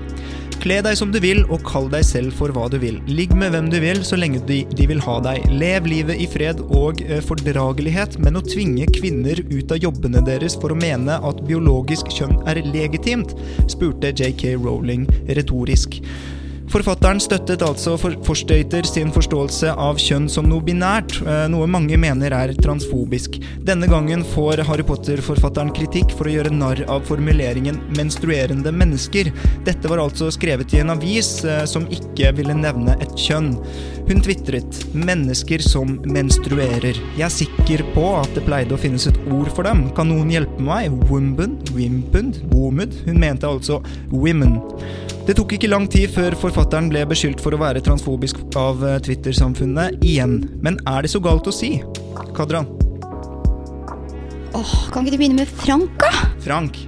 Kle deg som du vil, og kall deg selv for hva du vil. Ligg med hvem du vil, så lenge de, de vil ha deg. Lev livet i fred og eh, fordragelighet, men å tvinge kvinner ut av jobbene deres for å mene at biologisk kjønn er legitimt, spurte JK Rowling retorisk. Forfatteren støttet altså for Forstøyter sin forståelse av kjønn som noe binært, eh, noe mange mener er transfobisk. Denne gangen får Harry Potter-forfatteren kritikk for å gjøre narr av formuleringen 'menstruerende mennesker'. Dette var altså skrevet i en avis eh, som ikke ville nevne et kjønn. Hun tvitret 'mennesker som menstruerer'. Jeg er sikker på at det pleide å finnes et ord for dem. Kan noen hjelpe meg? Wombund? Wimpund? Womud? Hun mente altså women. Det tok ikke lang tid før forfatteren ble beskyldt for å være transfobisk av eh, Twitter-samfunnet igjen. Men er det så galt å si? Kadran? Åh, kan ikke du begynne med Frank, da? Frank?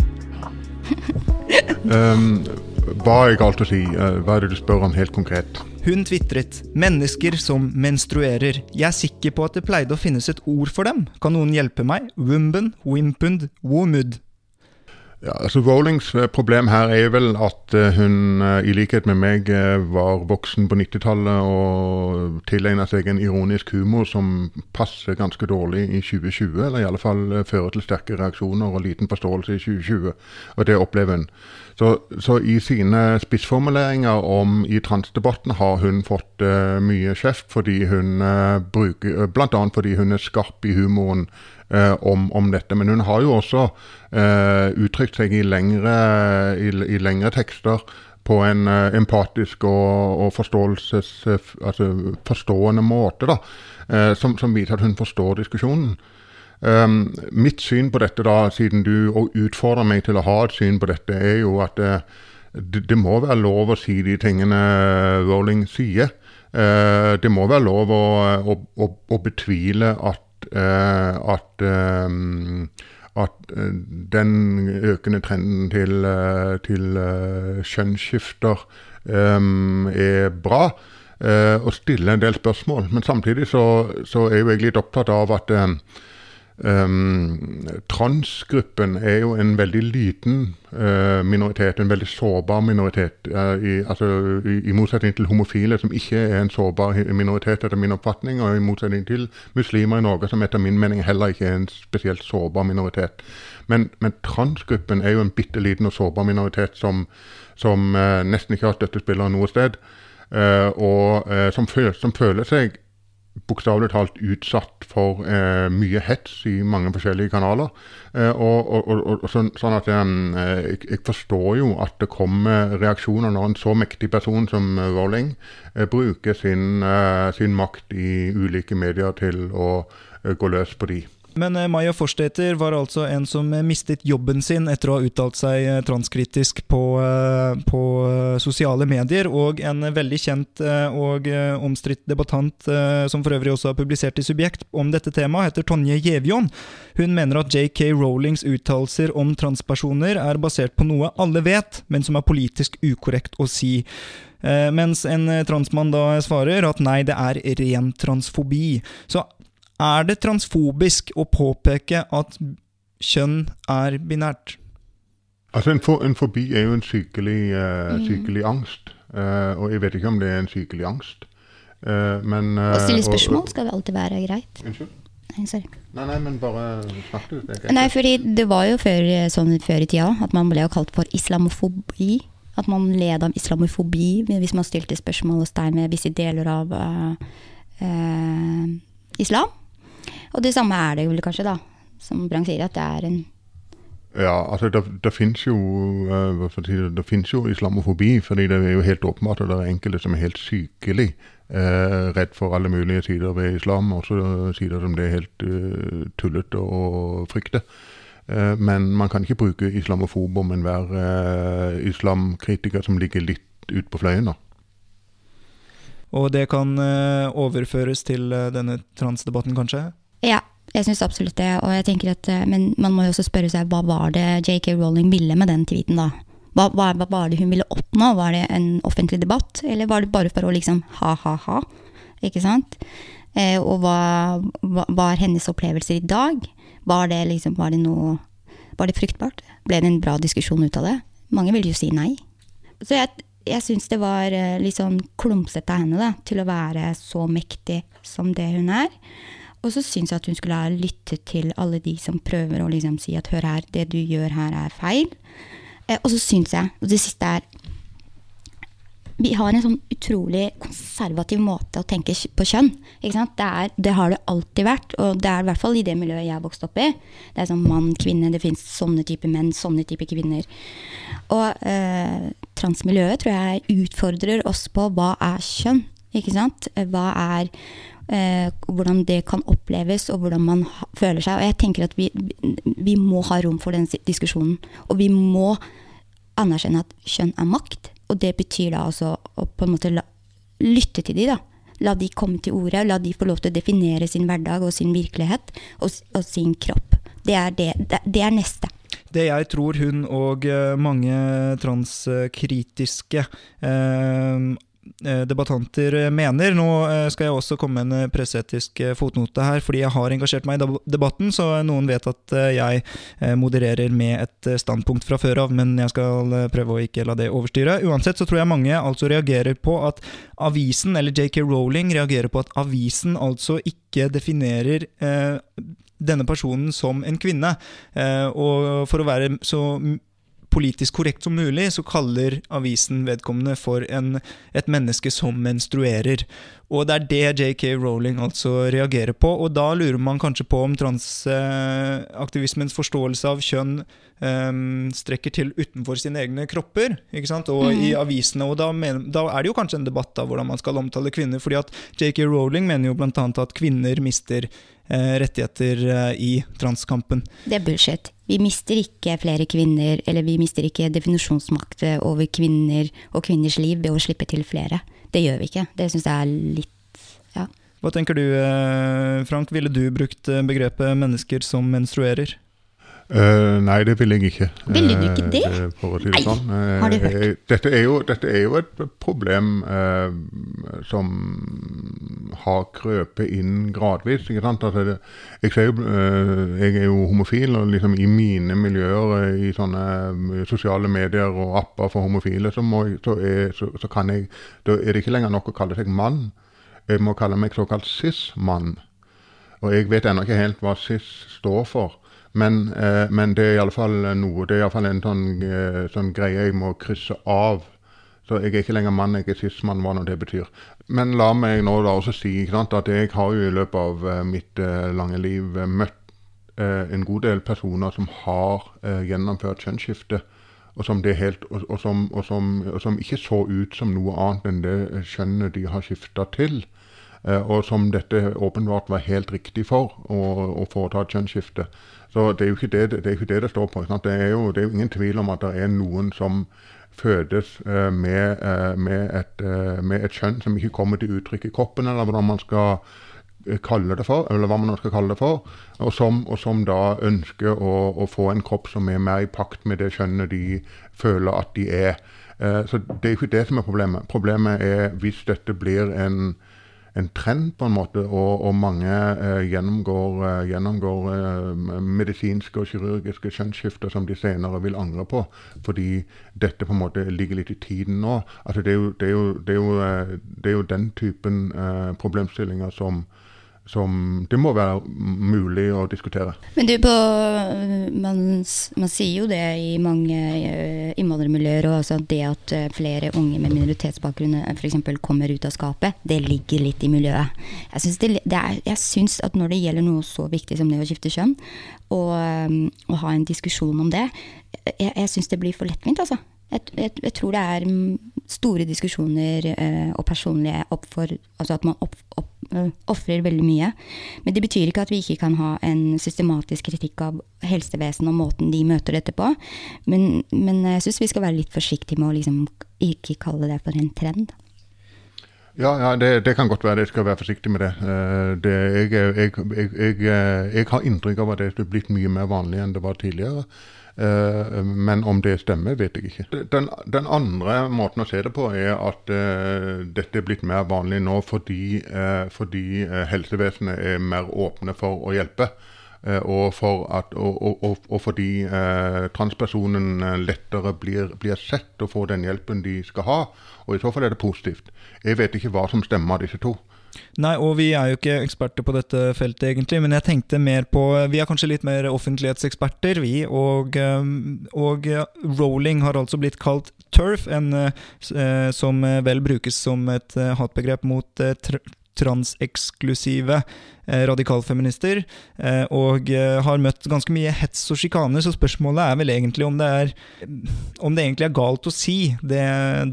Um, hva er galt å si? Uh, hva er det du spør om helt konkret? Hun tvitret 'mennesker som menstruerer'. Jeg er sikker på at det pleide å finnes et ord for dem. Kan noen hjelpe meg? Wumben, wimpund, womud. Ja, altså Rowlings eh, problem her er vel at eh, hun, eh, i likhet med meg, var voksen på 90-tallet og tilegna seg en ironisk humor som passer ganske dårlig i 2020. Eller i alle fall fører til sterke reaksjoner og liten forståelse i 2020. Og det opplever hun. Så, så i sine spissformuleringer om i transdebatten har hun fått uh, mye kjeft fordi hun uh, bruker Bl.a. fordi hun er skarp i humoren uh, om, om, dette. Men hun har jo også uttrykt seg i lengre, i, i lengre tekster på en uh, empatisk og, og altså forstående måte, da, uh, som, som, viser at hun forstår diskusjonen. Um, mitt syn på dette, da, siden du utfordrer meg til å ha et syn på dette, er jo at uh, det, det, må være lov å si de tingene Rowling sier. Uh, det må være lov å, å, å, å betvile at, uh, at, um, at den økende trenden til, til kjønnsskifter um, er bra. og stille en del spørsmål. Men samtidig så, så er jo jeg litt opptatt av at Um, transgruppen er jo en veldig liten uh, minoritet, en veldig sårbar minoritet. Uh, i, altså, i, i, motsetning til homofile, som ikke er en sårbar minoritet etter min oppfatning, og i motsetning til muslimer i Norge, som etter min mening heller ikke er en spesielt sårbar minoritet. Men, men transgruppen er jo en bitte liten og sårbar minoritet som, som uh, nesten ikke har støttespillere noe sted, og som, føl som føler seg bokstavelig talt utsatt for eh, mye hets i mange forskjellige kanaler. Eh, og, og, og, sånn, sånn, at eh, jeg, jeg, forstår jo at det kommer reaksjoner når en så mektig person som Rowling eh, bruker sin, eh, sin, makt i ulike medier til å eh, gå løs på de. Men Maya Maja Forsteter var altså en som eh, mistet jobben sin etter å ha uttalt seg eh, transkritisk på, på sosiale medier, og en veldig kjent og omstridt debattant, som for øvrig også har publisert i Subjekt om dette temaet, heter Tonje Gjevjon. Hun mener at JK Rowlings uttalelser om transpersoner er basert på noe alle vet, men som er politisk ukorrekt å si. Mens en transmann da svarer at nei, det er ren transfobi. Så er det transfobisk å påpeke at kjønn er binært? Altså En, for, en fobi er jo en sykelig, uh, sykelig angst. Uh, og jeg vet ikke om det er en sykelig angst. Uh, men Å stille spørsmål og, skal det alltid være greit. Unnskyld? Nei, sorry. Nei, nei, men bare snakk du. Nei, fordi det var jo før, sånn før i tida at man ble jo kalt for islamofobi. At man led av islamofobi hvis man stilte spørsmål og stein med visse deler av islam. Og det samme er det vel kanskje, da. Som Brang sier, at det er en ja, altså det, det fins jo, uh, det finnes jo islamofobi, fordi det er jo helt åpenbart at det er enkelte som er helt sykelig uh, redd for alle mulige sider ved islam, også sider som det er helt uh, tullete å frykte. men man kan ikke bruke islamofob om enhver islamkritiker som ligger litt ut på fløyen. da. Og det kan overføres til denne transdebatten, kanskje? Ja, jeg syns absolutt det. Og jeg tenker at, eh, men man må jo også spørre seg hva var det JK Rowling ville med den tweeten, da? Hva, hva, hva, var det hun ville oppnå? Var det en offentlig debatt, eller var det bare for å liksom ha-ha-ha? Ikke sant? Eh, og hva, er hennes opplevelser i dag? Var det liksom, var det noe Var det fruktbart? Ble det en bra diskusjon ut av det? Mange vil jo si nei. Så jeg, jeg syns det var eh, litt sånn klumsete av henne da, til å være så mektig som det hun er. Og så syns jeg at hun skulle ha lyttet til alle de som prøver å liksom si at hør her, det du gjør her er feil. Eh, og så syns jeg, og det siste er vi har en sånn utrolig konservativ måte å tenke på kjønn. Det, er, det har det alltid vært, og det er i hvert fall i det miljøet jeg vokste opp i. Det er sånn mann, kvinne, det fins sånne typer menn, sånne typer kvinner. Og eh, transmiljøet tror jeg utfordrer oss på hva er kjønn, ikke sant? Hva er eh, hvordan det kan oppleves, og hvordan man føler seg. Og jeg tenker at vi, vi må ha rom for den diskusjonen. Og vi må anerkjenne at kjønn er makt. Og det betyr da altså å på en måte la, lytte til de da. La de komme til orde, la de få lov til å definere sin hverdag og sin virkelighet og, og sin kropp. Det er, det, det er neste. Det jeg tror hun og eh, mange transkritiske eh, eh, debattanter mener. Nå eh, skal jeg også komme med en presseetisk fotnote her, fordi jeg har engasjert meg i debatten, så noen vet at jeg modererer med et standpunkt fra før av, men jeg skal prøve å ikke la det overstyre. Uansett så tror jeg mange altså reagerer på at avisen, eller JK Rowling, reagerer på at avisen altså ikke definerer eh, denne personen som en kvinne. Eh, og for å være så politisk korrekt som mulig, så kaller avisen vedkommende for en, et menneske som menstruerer. Og det er det JK Rowling altså reagerer på, og da lurer man kanskje på om transaktivismens forståelse av kjønn eh, strekker til utenfor sine egne kropper, ikke sant, og i avisene. Og da, men, da er det jo kanskje en debatt av hvordan man skal omtale kvinner, fordi at JK Rowling mener jo annet at kvinner mister rettigheter eh, i transkampen. Det er bullshit. Vi mister ikke flere kvinner, eller vi mister ikke definisjonsmakt over kvinner og kvinners liv ved å slippe til flere. Det gjør vi ikke. Det syns jeg er litt ja. Hva tenker du, eh, Frank? Ville du brukt eh, begrepet mennesker som menstruerer? Eh, nei, det vil jeg ikke. Ville du ikke Eh, det? for å si det Nei, sånn. Eh, har du hørt? Dette er jo, dette er jo et problem som har krøpet inn gradvis. ikke sant? Altså det, jeg, ser jeg er jo homofil, og liksom i mine miljøer, i sånne sosiale medier og apper for homofile, så, jeg, så, er, så, så kan jeg Da er det ikke lenger nok å kalle seg mann. Jeg må kalle meg såkalt cis-mann. Og jeg vet ennå ikke helt hva cis står for. Men, eh, men det er iallfall noe. Det er iallfall en sånn, eh, sånn greie jeg må krysse av. Så jeg er ikke lenger mann, jeg er cis-mann, hva nå det betyr. Men la meg nå da også si sant, at jeg har jo i løpet av eh, mitt eh, lange liv eh, møtt eh, en god del personer som har gjennomført kjønnsskifte. Og som, det helt, og, og, som, som, og som ikke så ut som noe annet enn det kjønnet de har skifta til. Og som dette åpenbart var helt riktig for, å, å foreta et kjønnsskifte. Så det er jo ikke det det, ikke det, det står på. Det er, jo, det er jo ingen tvil om at det er noen som fødes uh, med, uh, med, et, uh, med et kjønn som ikke kommer til uttrykk i kroppen, eller hvordan man skal kalle det for, eller hva man skal kalle det for, og som, og som da ønsker å, å få en kropp som er mer i pakt med det kjønnet de føler at de er. Så det er jo ikke det som er problemet. Problemet er hvis dette blir en, en trend, på en måte, og, og mange eh, gjennomgår, eh, gjennomgår eh, medisinske og kirurgiske kjønnsskifter som de senere vil angre på, fordi dette på en måte ligger litt i tiden nå. Altså, det, er jo, det, er jo, det, er jo, eh, det er jo den typen eh, problemstillinger som, som det må være mulig å diskutere. Men du, på, man, man sier jo det i mange eh, innvandrermiljøer, òg, altså det at eh, flere unge med minoritetsbakgrunn f.eks. kommer ut av skapet, det ligger litt i miljøet. Jeg syns, at når det gjelder noe så viktig som det å skifte kjønn, og, og ha en diskusjon om det, jeg, jeg syns det blir for lettvint, altså. Jeg, jeg, jeg tror det er store diskusjoner eh, og personlige oppfor... Altså at man ofrer opp, eh, veldig mye. Men det betyr ikke at vi ikke kan ha en systematisk kritikk av helsevesenet og måten de møter dette på. Men, men jeg syns vi skal være litt forsiktige med å liksom ikke kalle det for en trend. Ja, ja det, det kan godt være. Jeg skal være forsiktig med det. Eh, det jeg, jeg, jeg, eh, jeg har inntrykk av at det er blitt mye mer vanlig enn det var tidligere. Eh, Men om det stemmer, vet jeg ikke. Den, den andre måten å se det på er at uh, dette er blitt mer vanlig nå fordi, uh, fordi helsevesenet er mer åpne for å hjelpe. Uh, og, for at, og, og, og, fordi transpersonen lettere blir, blir sett og får den hjelpen de skal ha. Og i så fall er det positivt. Jeg vet ikke hva som stemmer av disse to. Nei, og vi er jo ikke eksperter på dette feltet, egentlig, men jeg tenkte mer på Vi er kanskje litt mer offentlighetseksperter, vi, og, um, og rolling Rowling har altså blitt kalt turf, en, uh, som vel brukes som et uh, hatbegrep mot uh, transeksklusive eh, radikalfeminister, eh, og eh, har møtt ganske mye hets og sjikane, så spørsmålet er vel egentlig om det er om det egentlig er galt å si det,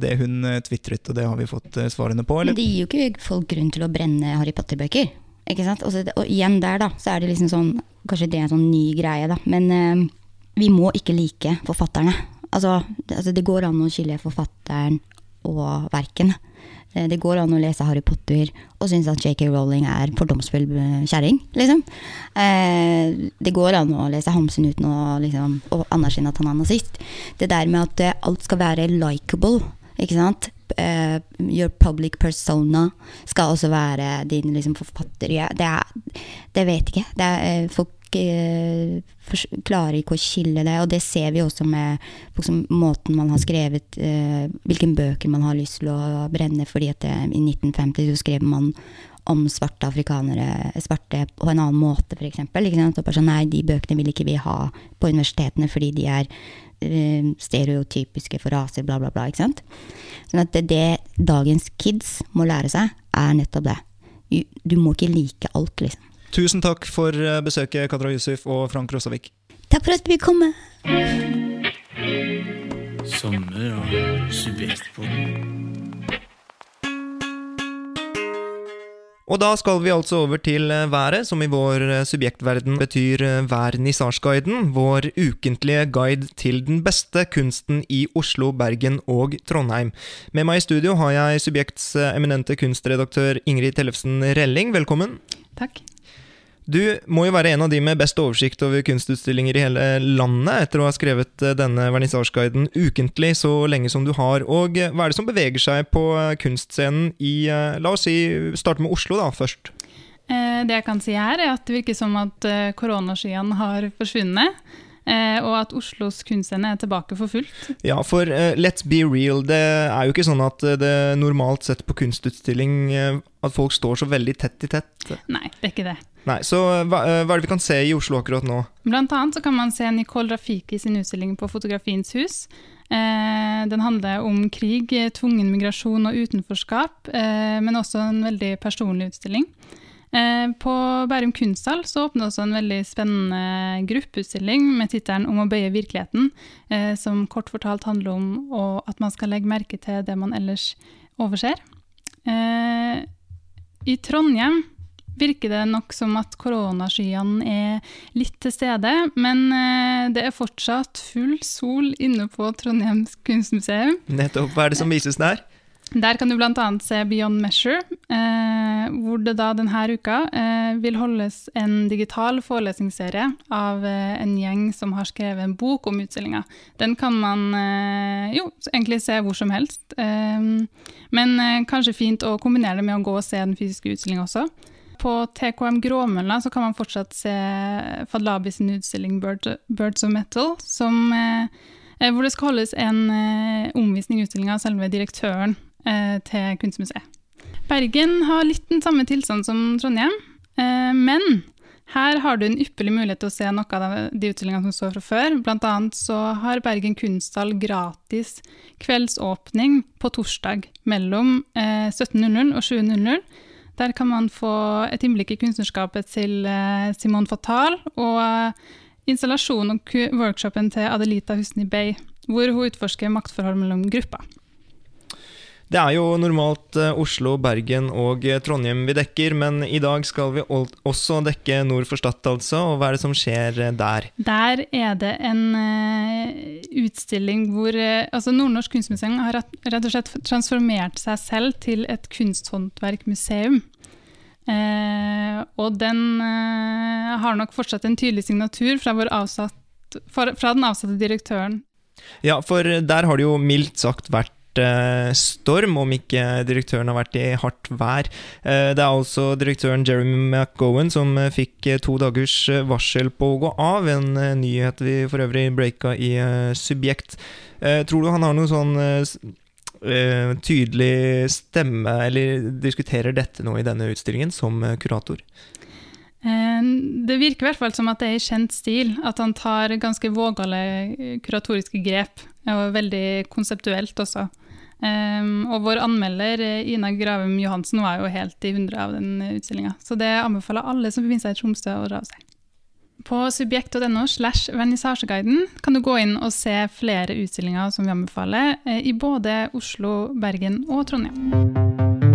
det hun eh, tvitret, og det har vi fått eh, svarene på, Men det gir jo ikke folk grunn til å brenne Harry Potter-bøker. Ikke sant? Og, så, og igjen der, da, så er det liksom sånn Kanskje det er en sånn ny greie, da. Men eh, vi må ikke like forfatterne. Altså, det, altså, det går an å skille forfatteren og verken. Eh, Det går an å lese Harry Potter og synes at JK Rowling er fordomsfull eh, kjerring, liksom. Eh, Det går an å lese Hamsun uten å, liksom, anerkjenne at han er nazist. Det der med at alt skal være likeable, ikke sant. Your public persona skal også være din liksom, forfatter. Ja, det, det vet ikke. Det er, folk klarer ikke å skille det, og det ser vi også med måten man har skrevet eh, Hvilke bøker man har lyst til å brenne, fordi at eh, i 1950 så skrev man om svarte afrikanere, svarte på en annen måte, f.eks. Sånn, nei, de bøkene vil ikke vi ha på universitetene fordi de er eh, stereotypiske for raser, bla, bla, bla. ikke sant? Sånn at det, det dagens kids må lære seg, er nettopp det. Du må ikke like alt, liksom. Tusen takk for eh, besøket, Kadra Yusuf og Frank Rossavik. Takk for at du kom. komme. Sommer og subjektpodden. Og da skal vi altså over til eh, været, som i vår eh, subjektverden betyr Vernissasjeguiden, vår ukentlige guide til den beste kunsten i Oslo, Bergen og Trondheim. Med meg i studio har jeg Subjekts eminente kunstredaktør Ingrid Tellefsen Relling, velkommen. Takk. Du må jo være en av de med best oversikt over kunstutstillinger i hele landet, etter å ha skrevet eh, denne vernissasjeguiden ukentlig så lenge som du har. Og eh, hva er det som beveger seg på eh, kunstscenen i La oss si, starte med Oslo da, først. Det jeg kan si her, er at det virker som at koronaskyene har forsvunnet. Eh, og at Oslos kunstscene er tilbake for fullt. Ja, for eh, let's be real, det er jo ikke sånn at eh, det normalt sett på kunstutstilling at folk står så veldig tett i tett. Nei, det er ikke det. Nei, så hva, hva er det vi kan se i Oslo akkurat nå? Blant annet så kan man se Nicole Rafiki sin utstilling på Fotografiens hus. Eh, den handler om krig, tvungen migrasjon og utenforskap, eh, men også en veldig personlig utstilling. Eh, på Bærum kunsthall så åpna også en veldig spennende gruppeutstilling med tittelen 'Om å bøye virkeligheten', eh, som kort fortalt handler om at man skal legge merke til det man ellers overser. Eh, I Trondheim virker det nok som at koronaskyene er litt til stede, men det er fortsatt full sol inne på Trondheims kunstmuseum. Nettopp, hva er det som vises der? Der kan du bl.a. se Beyond Measure, eh, hvor det da denne uka eh, vil holdes en digital forelesningsserie av eh, en gjeng som har skrevet en bok om utstillinga. Den kan man eh, jo egentlig se hvor som helst, eh, men eh, kanskje fint å kombinere det med å gå og se den fysiske utstillinga også. På TKM Gråmølla kan man fortsatt se Fadlabi sin utstilling Bird, 'Birds of Metal', som, hvor det skal holdes en omvisning i utstillinga av selve direktøren eh, til Kunstmuseet. Bergen har litt den samme tilstand som Trondheim, eh, men her har du en ypperlig mulighet til å se noe av de utstillingene som står fra før. Blant annet så har Bergen kunsthall gratis kveldsåpning på torsdag mellom eh, 17.00 og 7.00. Der kan man få et innblikk i kunstnerskapet til eh, Simone Fatal og installasjonen og workshopen til Adelita Husni Bey, hvor hun utforsker maktforhold mellom grupper. Det er jo normalt eh, Oslo, Bergen og eh, Trondheim vi dekker, men i dag skal vi også dekke nord for Stad, altså. Og hva er det som skjer eh, der? Der er det en utstilling hvor altså Nordnorsk kunstmuseum har rett, og slett transformert seg selv til et kunsthåndverkmuseum. Og den har nok fortsatt en tydelig signatur fra, vår avsatt, fra, den avsatte direktøren. Ja, for der har det jo mildt sagt vært storm, om ikke direktøren har vært i hardt vær. Eh, Det er altså direktøren Jeremy McGowan som eh, fikk eh, to dagers eh, varsel på å gå av, en eh, nyhet vi for øvrig breaka i eh, Subjekt. Eh, Tror du han har noe sånn eh, eh, tydelig stemme, eller diskuterer dette nå i denne utstillingen som eh, kurator? Eh, Det virker i hvert fall som at det er i kjent stil, at han tar ganske vågale eh, kuratoriske grep, og veldig konseptuelt også. Um, og vår anmelder eh, Ina Gravem Johansen var jo helt i hundre av den utstillinga. Så det anbefaler alle som befinner seg i Tromsø å dra og se. På subjekt.no slash vernissasjeguiden kan du gå inn og se flere utstillinger som vi anbefaler, eh, i både Oslo, Bergen og Trondheim.